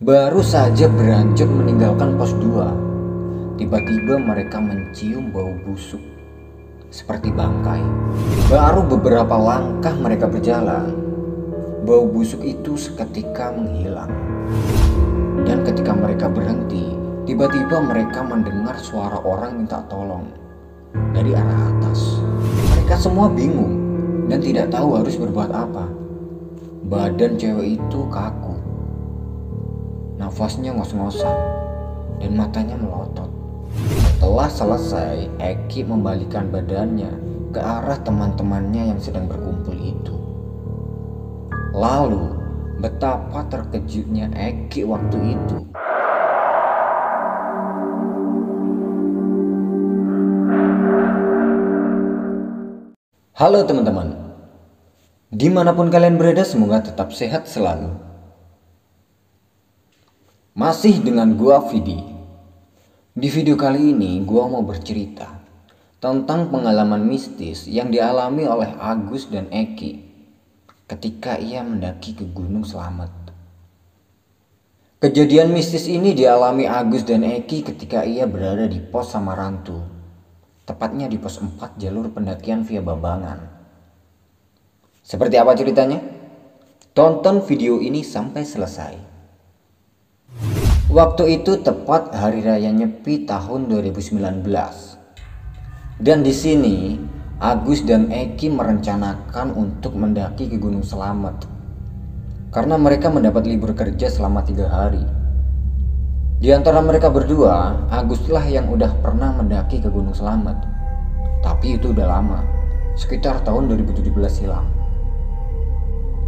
Baru saja beranjak meninggalkan pos 2, tiba-tiba mereka mencium bau busuk seperti bangkai. Baru beberapa langkah mereka berjalan, bau busuk itu seketika menghilang. Dan ketika mereka berhenti, tiba-tiba mereka mendengar suara orang minta tolong dari arah atas. Mereka semua bingung dan tidak tahu harus berbuat apa. Badan cewek itu kaku Nafasnya ngos-ngosan dan matanya melotot. Setelah selesai, Eki membalikan badannya ke arah teman-temannya yang sedang berkumpul itu. Lalu, betapa terkejutnya Eki waktu itu. Halo teman-teman, di mana pun kalian berada semoga tetap sehat selalu. Masih dengan gua Vidi. Di video kali ini gua mau bercerita tentang pengalaman mistis yang dialami oleh Agus dan Eki ketika ia mendaki ke Gunung Selamat. Kejadian mistis ini dialami Agus dan Eki ketika ia berada di pos Samarantu, tepatnya di pos 4 jalur pendakian via Bambangan. Seperti apa ceritanya? Tonton video ini sampai selesai. Waktu itu tepat hari raya Nyepi tahun 2019. Dan di sini Agus dan Eki merencanakan untuk mendaki ke Gunung Selamat. Karena mereka mendapat libur kerja selama tiga hari. Di antara mereka berdua, Aguslah yang udah pernah mendaki ke Gunung Selamat. Tapi itu udah lama, sekitar tahun 2017 silam.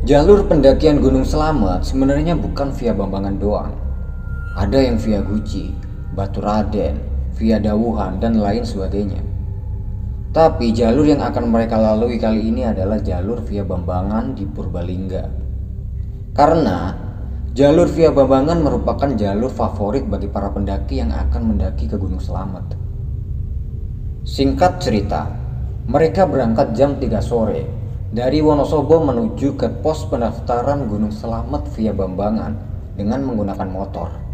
Jalur pendakian Gunung Selamat sebenarnya bukan via Bambangan doang ada yang via Guci, Batu Raden, via Dawuhan, dan lain sebagainya. Tapi jalur yang akan mereka lalui kali ini adalah jalur via Bambangan di Purbalingga. Karena jalur via Bambangan merupakan jalur favorit bagi para pendaki yang akan mendaki ke Gunung Selamat. Singkat cerita, mereka berangkat jam 3 sore dari Wonosobo menuju ke pos pendaftaran Gunung Selamat via Bambangan dengan menggunakan motor.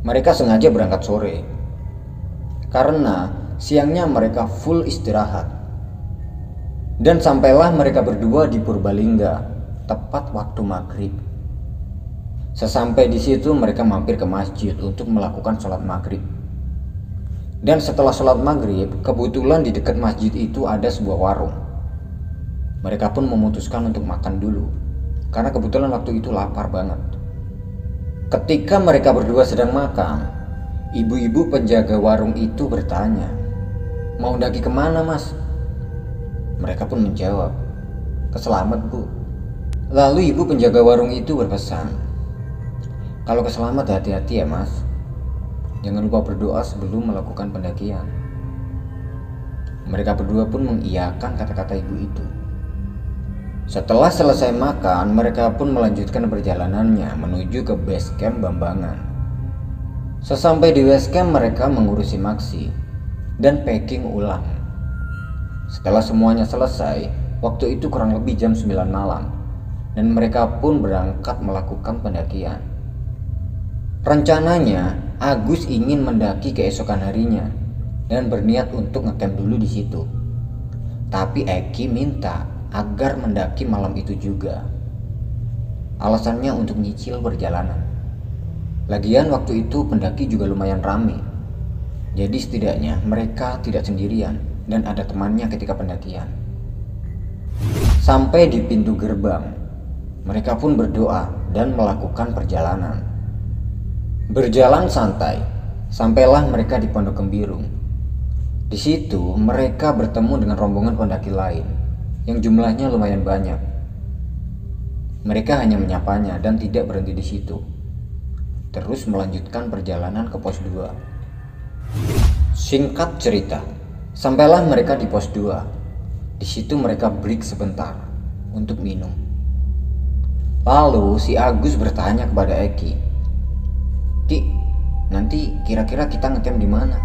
Mereka sengaja berangkat sore karena siangnya mereka full istirahat. Dan sampailah mereka berdua di Purbalingga tepat waktu maghrib. Sesampai di situ mereka mampir ke masjid untuk melakukan sholat maghrib. Dan setelah sholat maghrib, kebetulan di dekat masjid itu ada sebuah warung. Mereka pun memutuskan untuk makan dulu, karena kebetulan waktu itu lapar banget. Ketika mereka berdua sedang makan, ibu-ibu penjaga warung itu bertanya, Mau daki ke mana mas? Mereka pun menjawab, Keselamat bu. Lalu ibu penjaga warung itu berpesan, Kalau keselamat hati-hati ya mas. Jangan lupa berdoa sebelum melakukan pendakian. Mereka berdua pun mengiyakan kata-kata ibu itu. Setelah selesai makan, mereka pun melanjutkan perjalanannya menuju ke base camp Bambangan. Sesampai di base camp, mereka mengurusi maksi dan packing ulang. Setelah semuanya selesai, waktu itu kurang lebih jam 9 malam, dan mereka pun berangkat melakukan pendakian. Rencananya, Agus ingin mendaki keesokan harinya dan berniat untuk ngecamp dulu di situ. Tapi Eki minta agar mendaki malam itu juga. Alasannya untuk nyicil perjalanan. Lagian waktu itu pendaki juga lumayan rame. Jadi setidaknya mereka tidak sendirian dan ada temannya ketika pendakian. Sampai di pintu gerbang, mereka pun berdoa dan melakukan perjalanan. Berjalan santai, sampailah mereka di Pondok Kembirung. Di situ mereka bertemu dengan rombongan pendaki lain yang jumlahnya lumayan banyak. Mereka hanya menyapanya dan tidak berhenti di situ. Terus melanjutkan perjalanan ke pos 2. Singkat cerita, sampailah mereka di pos 2. Di situ mereka break sebentar untuk minum. Lalu si Agus bertanya kepada Eki, "Ki, nanti kira-kira kita ngecamp di mana?"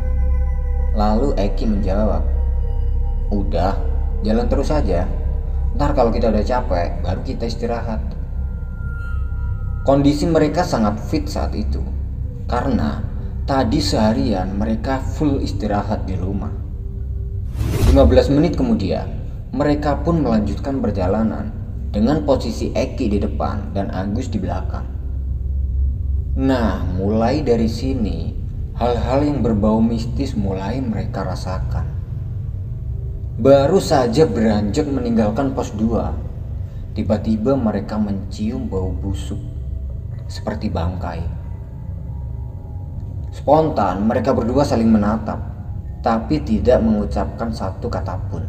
Lalu Eki menjawab, "Udah, jalan terus saja ntar kalau kita udah capek baru kita istirahat Kondisi mereka sangat fit saat itu karena tadi seharian mereka full istirahat di rumah. 15 menit kemudian, mereka pun melanjutkan perjalanan dengan posisi Eki di depan dan Agus di belakang. Nah, mulai dari sini, hal-hal yang berbau mistis mulai mereka rasakan. Baru saja beranjak meninggalkan pos 2, tiba-tiba mereka mencium bau busuk seperti bangkai. Spontan mereka berdua saling menatap, tapi tidak mengucapkan satu kata pun.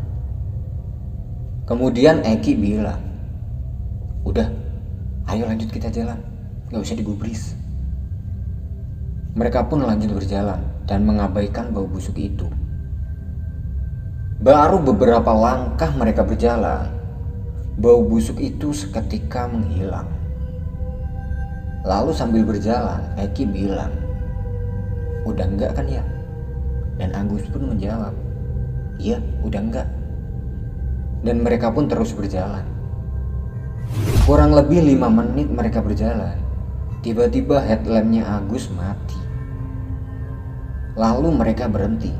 Kemudian Eki bilang, Udah, ayo lanjut kita jalan, gak usah digubris. Mereka pun lanjut berjalan dan mengabaikan bau busuk itu. Baru beberapa langkah mereka berjalan, bau busuk itu seketika menghilang. Lalu sambil berjalan, Eki bilang, Udah enggak kan ya? Dan Agus pun menjawab, Iya, udah enggak. Dan mereka pun terus berjalan. Kurang lebih lima menit mereka berjalan. Tiba-tiba headlampnya Agus mati. Lalu mereka berhenti.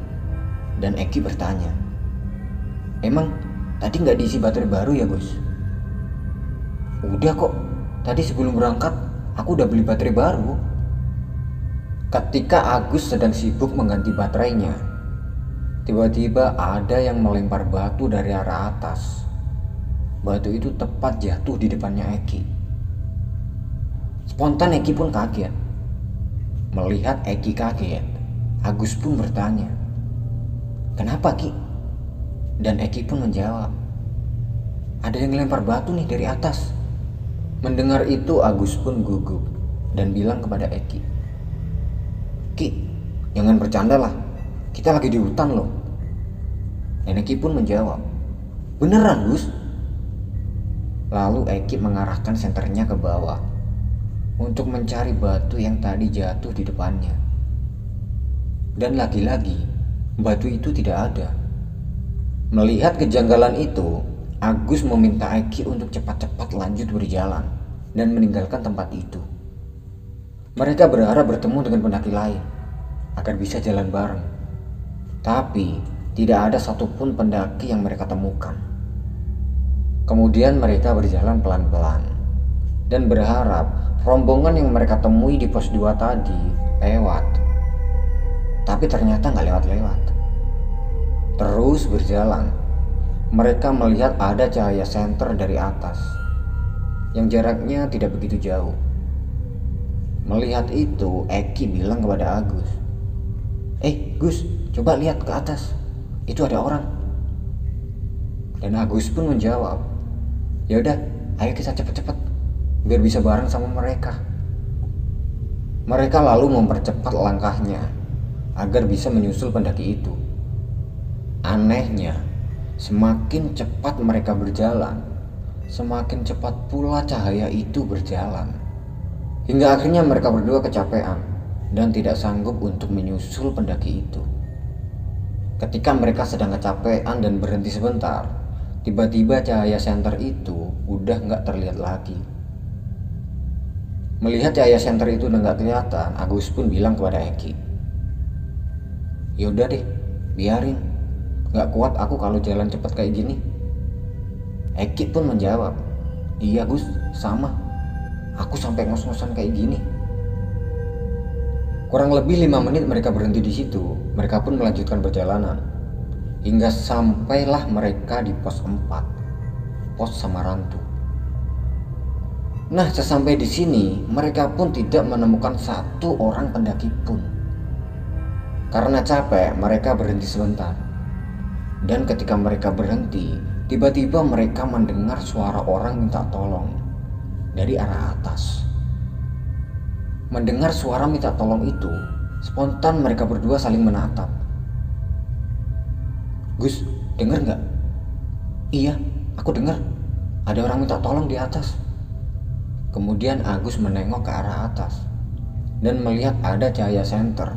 Dan Eki bertanya, Emang tadi nggak diisi baterai baru ya Gus? Udah kok, tadi sebelum berangkat Aku udah beli baterai baru. Ketika Agus sedang sibuk mengganti baterainya, tiba-tiba ada yang melempar batu dari arah atas. Batu itu tepat jatuh di depannya Eki. Spontan Eki pun kaget. Melihat Eki kaget, Agus pun bertanya, "Kenapa, Ki?" Dan Eki pun menjawab, "Ada yang lempar batu nih dari atas." Mendengar itu Agus pun gugup dan bilang kepada Eki, Ki, jangan bercanda lah, kita lagi di hutan loh. Dan Eki pun menjawab, beneran Gus? Lalu Eki mengarahkan senternya ke bawah untuk mencari batu yang tadi jatuh di depannya. Dan lagi-lagi, batu itu tidak ada. Melihat kejanggalan itu, Agus meminta Eki untuk cepat-cepat lanjut berjalan dan meninggalkan tempat itu. Mereka berharap bertemu dengan pendaki lain agar bisa jalan bareng. Tapi tidak ada satupun pendaki yang mereka temukan. Kemudian mereka berjalan pelan-pelan dan berharap rombongan yang mereka temui di pos 2 tadi lewat. Tapi ternyata nggak lewat-lewat. Terus berjalan mereka melihat ada cahaya senter dari atas yang jaraknya tidak begitu jauh. Melihat itu, Eki bilang kepada Agus, "Eh, Gus, coba lihat ke atas. Itu ada orang." Dan Agus pun menjawab, "Ya udah, ayo kita cepet-cepet biar bisa bareng sama mereka." Mereka lalu mempercepat langkahnya agar bisa menyusul pendaki itu. Anehnya, Semakin cepat mereka berjalan, semakin cepat pula cahaya itu berjalan. Hingga akhirnya mereka berdua kecapean dan tidak sanggup untuk menyusul pendaki itu. Ketika mereka sedang kecapean dan berhenti sebentar, tiba-tiba cahaya senter itu udah nggak terlihat lagi. Melihat cahaya senter itu udah nggak kelihatan, Agus pun bilang kepada Eki, Yaudah deh, biarin Gak kuat aku kalau jalan cepat kayak gini. Eki pun menjawab, iya Gus, sama. Aku sampai ngos-ngosan kayak gini. Kurang lebih lima menit mereka berhenti di situ. Mereka pun melanjutkan perjalanan. Hingga sampailah mereka di pos 4. Pos Samarantu. Nah, sesampai di sini, mereka pun tidak menemukan satu orang pendaki pun. Karena capek, mereka berhenti sebentar. Dan ketika mereka berhenti, tiba-tiba mereka mendengar suara orang minta tolong dari arah atas. Mendengar suara minta tolong itu, spontan mereka berdua saling menatap. Gus, dengar nggak? Iya, aku dengar. Ada orang minta tolong di atas. Kemudian Agus menengok ke arah atas dan melihat ada cahaya senter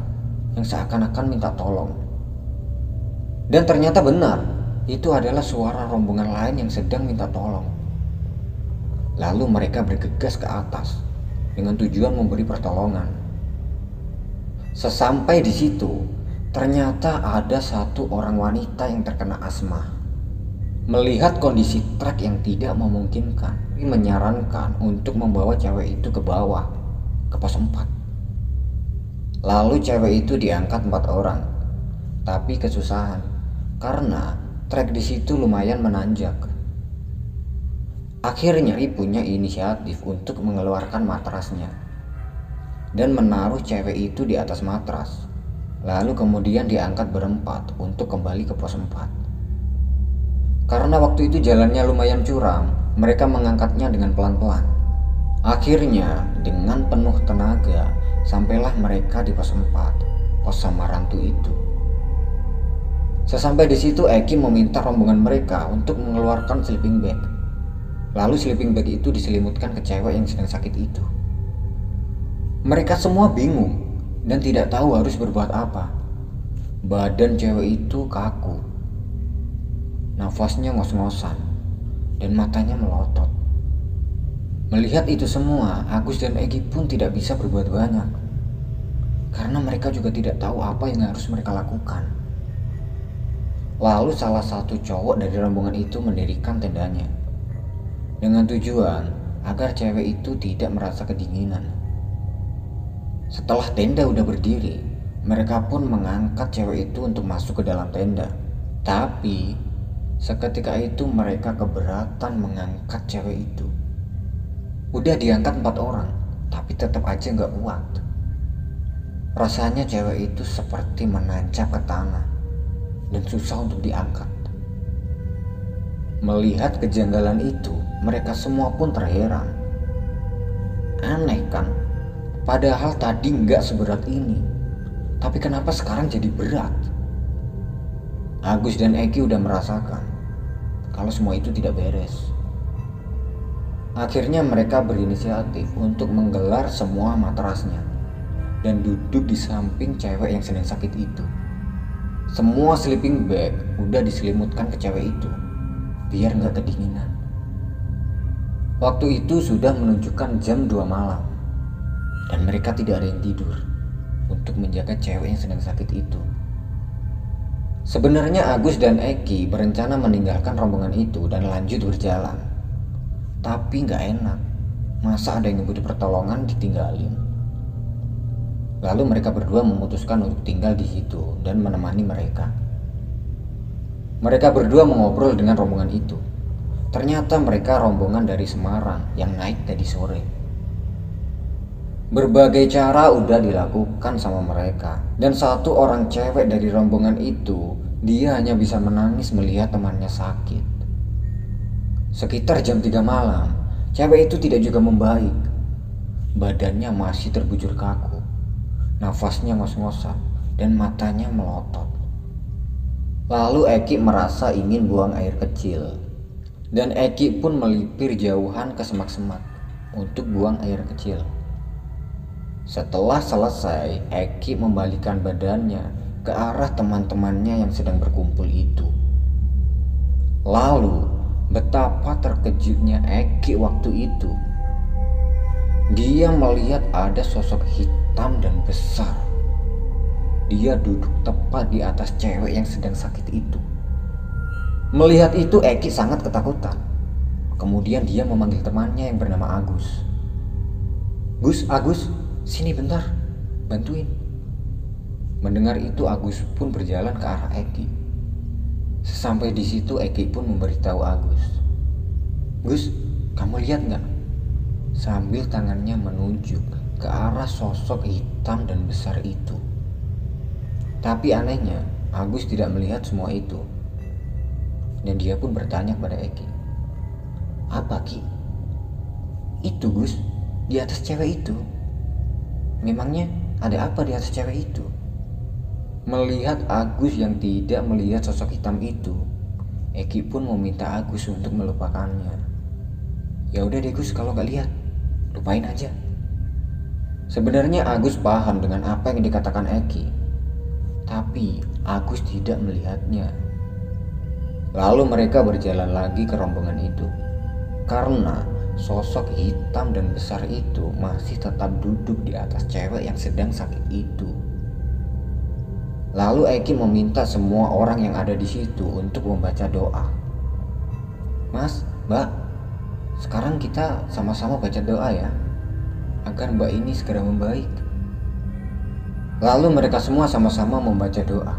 yang seakan-akan minta tolong. Dan ternyata benar, itu adalah suara rombongan lain yang sedang minta tolong. Lalu mereka bergegas ke atas dengan tujuan memberi pertolongan. Sesampai di situ, ternyata ada satu orang wanita yang terkena asma. Melihat kondisi truk yang tidak memungkinkan, menyarankan untuk membawa cewek itu ke bawah, ke pos 4. Lalu cewek itu diangkat empat orang, tapi kesusahan karena trek di situ lumayan menanjak. Akhirnya I punya inisiatif untuk mengeluarkan matrasnya dan menaruh cewek itu di atas matras. Lalu kemudian diangkat berempat untuk kembali ke pos 4. Karena waktu itu jalannya lumayan curam, mereka mengangkatnya dengan pelan-pelan. Akhirnya, dengan penuh tenaga, sampailah mereka di pos 4, pos Samarantu itu. Sesampai di situ, Eki meminta rombongan mereka untuk mengeluarkan sleeping bag. Lalu sleeping bag itu diselimutkan ke cewek yang sedang sakit itu. Mereka semua bingung dan tidak tahu harus berbuat apa. Badan cewek itu kaku. Nafasnya ngos-ngosan dan matanya melotot. Melihat itu semua, Agus dan Egi pun tidak bisa berbuat banyak. Karena mereka juga tidak tahu apa yang harus mereka lakukan. Lalu salah satu cowok dari rombongan itu mendirikan tendanya. Dengan tujuan agar cewek itu tidak merasa kedinginan. Setelah tenda udah berdiri, mereka pun mengangkat cewek itu untuk masuk ke dalam tenda. Tapi seketika itu mereka keberatan mengangkat cewek itu. Udah diangkat empat orang, tapi tetap aja nggak kuat. Rasanya cewek itu seperti menancap ke tanah dan susah untuk diangkat. Melihat kejanggalan itu, mereka semua pun terheran. Aneh kan? Padahal tadi nggak seberat ini. Tapi kenapa sekarang jadi berat? Agus dan Eki udah merasakan kalau semua itu tidak beres. Akhirnya mereka berinisiatif untuk menggelar semua matrasnya dan duduk di samping cewek yang sedang sakit itu. Semua sleeping bag udah diselimutkan ke cewek itu biar nggak kedinginan. Waktu itu sudah menunjukkan jam 2 malam dan mereka tidak ada yang tidur untuk menjaga cewek yang sedang sakit itu. Sebenarnya Agus dan Eki berencana meninggalkan rombongan itu dan lanjut berjalan. Tapi nggak enak, masa ada yang butuh pertolongan ditinggalin. Lalu mereka berdua memutuskan untuk tinggal di situ dan menemani mereka. Mereka berdua mengobrol dengan rombongan itu. Ternyata mereka rombongan dari Semarang yang naik tadi sore. Berbagai cara udah dilakukan sama mereka. Dan satu orang cewek dari rombongan itu, dia hanya bisa menangis melihat temannya sakit. Sekitar jam 3 malam, cewek itu tidak juga membaik. Badannya masih terbujur kaku. Nafasnya ngos-ngosan dan matanya melotot. Lalu Eki merasa ingin buang air kecil. Dan Eki pun melipir jauhan ke semak-semak untuk buang air kecil. Setelah selesai, Eki membalikan badannya ke arah teman-temannya yang sedang berkumpul itu. Lalu, betapa terkejutnya Eki waktu itu. Dia melihat ada sosok hitam dan besar. Dia duduk tepat di atas cewek yang sedang sakit itu. Melihat itu, Eki sangat ketakutan. Kemudian dia memanggil temannya yang bernama Agus. Gus, Agus, Sini bentar, bantuin. Mendengar itu Agus pun berjalan ke arah Eki. Sesampai di situ Eki pun memberitahu Agus. Gus, kamu lihat nggak? Sambil tangannya menunjuk ke arah sosok hitam dan besar itu. Tapi anehnya, Agus tidak melihat semua itu. Dan dia pun bertanya kepada Eki. Apa Ki? Itu Gus, di atas cewek itu. Memangnya ada apa di atas cewek itu? Melihat Agus yang tidak melihat sosok hitam itu, Eki pun meminta Agus untuk melupakannya. Ya udah deh Gus kalau gak lihat, lupain aja. Sebenarnya Agus paham dengan apa yang dikatakan Eki, tapi Agus tidak melihatnya. Lalu mereka berjalan lagi ke rombongan itu, karena sosok hitam dan besar itu masih tetap duduk di atas cewek yang sedang sakit itu. Lalu Eki meminta semua orang yang ada di situ untuk membaca doa. Mas, Mbak, sekarang kita sama-sama baca doa ya, agar Mbak ini segera membaik. Lalu mereka semua sama-sama membaca doa.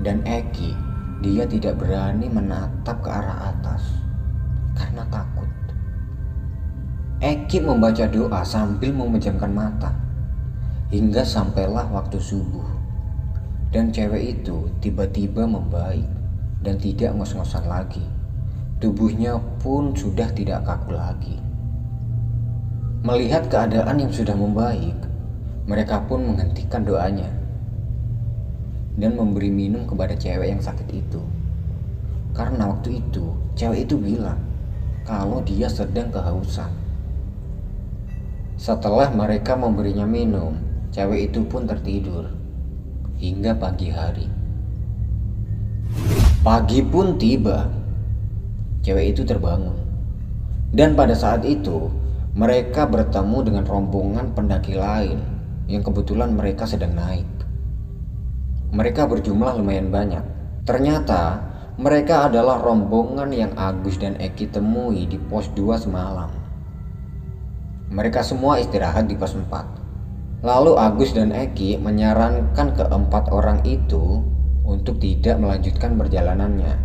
Dan Eki, dia tidak berani menatap ke arah atas karena takut. Eki membaca doa sambil memejamkan mata hingga sampailah waktu subuh. Dan cewek itu tiba-tiba membaik dan tidak ngos-ngosan lagi. Tubuhnya pun sudah tidak kaku lagi. Melihat keadaan yang sudah membaik, mereka pun menghentikan doanya dan memberi minum kepada cewek yang sakit itu. Karena waktu itu, cewek itu bilang kalau dia sedang kehausan. Setelah mereka memberinya minum, cewek itu pun tertidur hingga pagi hari. Pagi pun tiba. Cewek itu terbangun. Dan pada saat itu, mereka bertemu dengan rombongan pendaki lain yang kebetulan mereka sedang naik. Mereka berjumlah lumayan banyak. Ternyata mereka adalah rombongan yang Agus dan Eki temui di pos 2 semalam. Mereka semua istirahat di pos 4. Lalu Agus dan Eki menyarankan keempat orang itu untuk tidak melanjutkan perjalanannya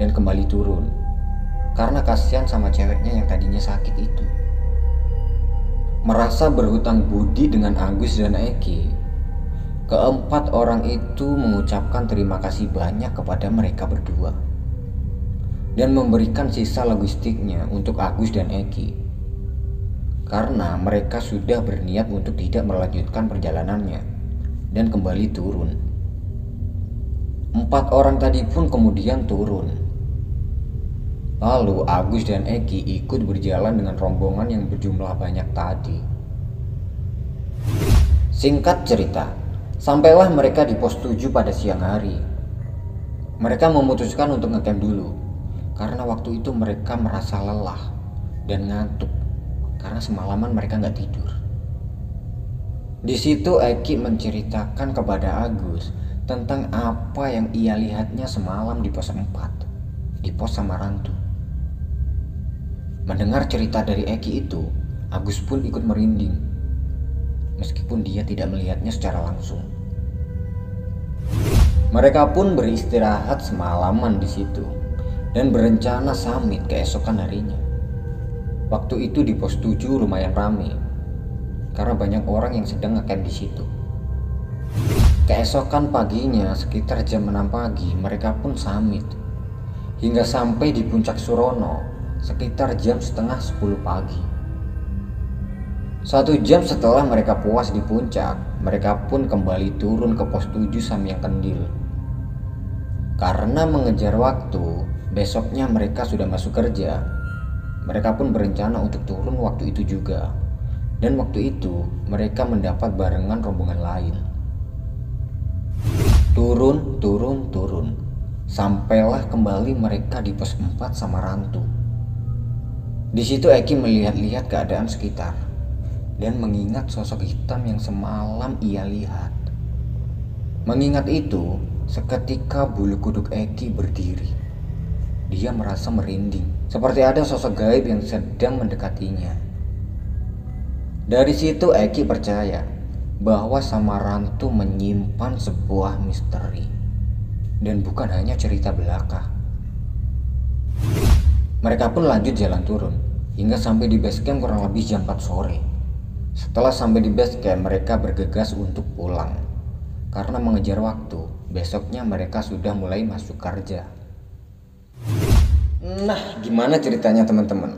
dan kembali turun. Karena kasihan sama ceweknya yang tadinya sakit itu. Merasa berhutang budi dengan Agus dan Eki, keempat orang itu mengucapkan terima kasih banyak kepada mereka berdua dan memberikan sisa logistiknya untuk Agus dan Eki. Karena mereka sudah berniat untuk tidak melanjutkan perjalanannya dan kembali turun. Empat orang tadi pun kemudian turun Lalu Agus dan Eki ikut berjalan dengan rombongan yang berjumlah banyak tadi. Singkat cerita, sampailah mereka di pos 7 pada siang hari. Mereka memutuskan untuk ngecamp dulu, karena waktu itu mereka merasa lelah dan ngantuk karena semalaman mereka nggak tidur. Di situ Eki menceritakan kepada Agus tentang apa yang ia lihatnya semalam di pos 4, di pos Samarantu. Mendengar cerita dari Eki itu, Agus pun ikut merinding. Meskipun dia tidak melihatnya secara langsung. Mereka pun beristirahat semalaman di situ dan berencana samit keesokan harinya. Waktu itu di pos 7 lumayan ramai karena banyak orang yang sedang ngecamp di situ. Keesokan paginya sekitar jam 6 pagi mereka pun samit hingga sampai di puncak Surono sekitar jam setengah 10 pagi. Satu jam setelah mereka puas di puncak, mereka pun kembali turun ke pos 7 Samyang Kendil. Karena mengejar waktu, besoknya mereka sudah masuk kerja. Mereka pun berencana untuk turun waktu itu juga. Dan waktu itu mereka mendapat barengan rombongan lain. Turun, turun, turun. Sampailah kembali mereka di pos 4 Samarantu. Di situ Eki melihat-lihat keadaan sekitar dan mengingat sosok hitam yang semalam ia lihat. Mengingat itu, seketika bulu kuduk Eki berdiri. Dia merasa merinding, seperti ada sosok gaib yang sedang mendekatinya. Dari situ Eki percaya bahwa Samarantu menyimpan sebuah misteri dan bukan hanya cerita belaka. Mereka pun lanjut jalan turun hingga sampai di base camp kurang lebih jam 4 sore. Setelah sampai di base camp, mereka bergegas untuk pulang. Karena mengejar waktu, besoknya mereka sudah mulai masuk kerja. Nah, gimana ceritanya teman-teman?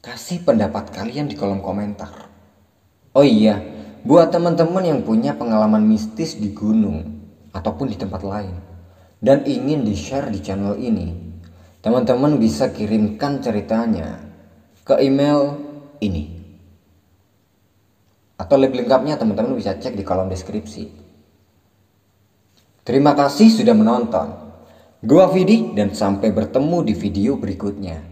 Kasih pendapat kalian di kolom komentar. Oh iya, buat teman-teman yang punya pengalaman mistis di gunung ataupun di tempat lain dan ingin di-share di channel ini, Teman-teman bisa kirimkan ceritanya ke email ini. Atau link lengkapnya teman-teman bisa cek di kolom deskripsi. Terima kasih sudah menonton. Gua Vidi dan sampai bertemu di video berikutnya.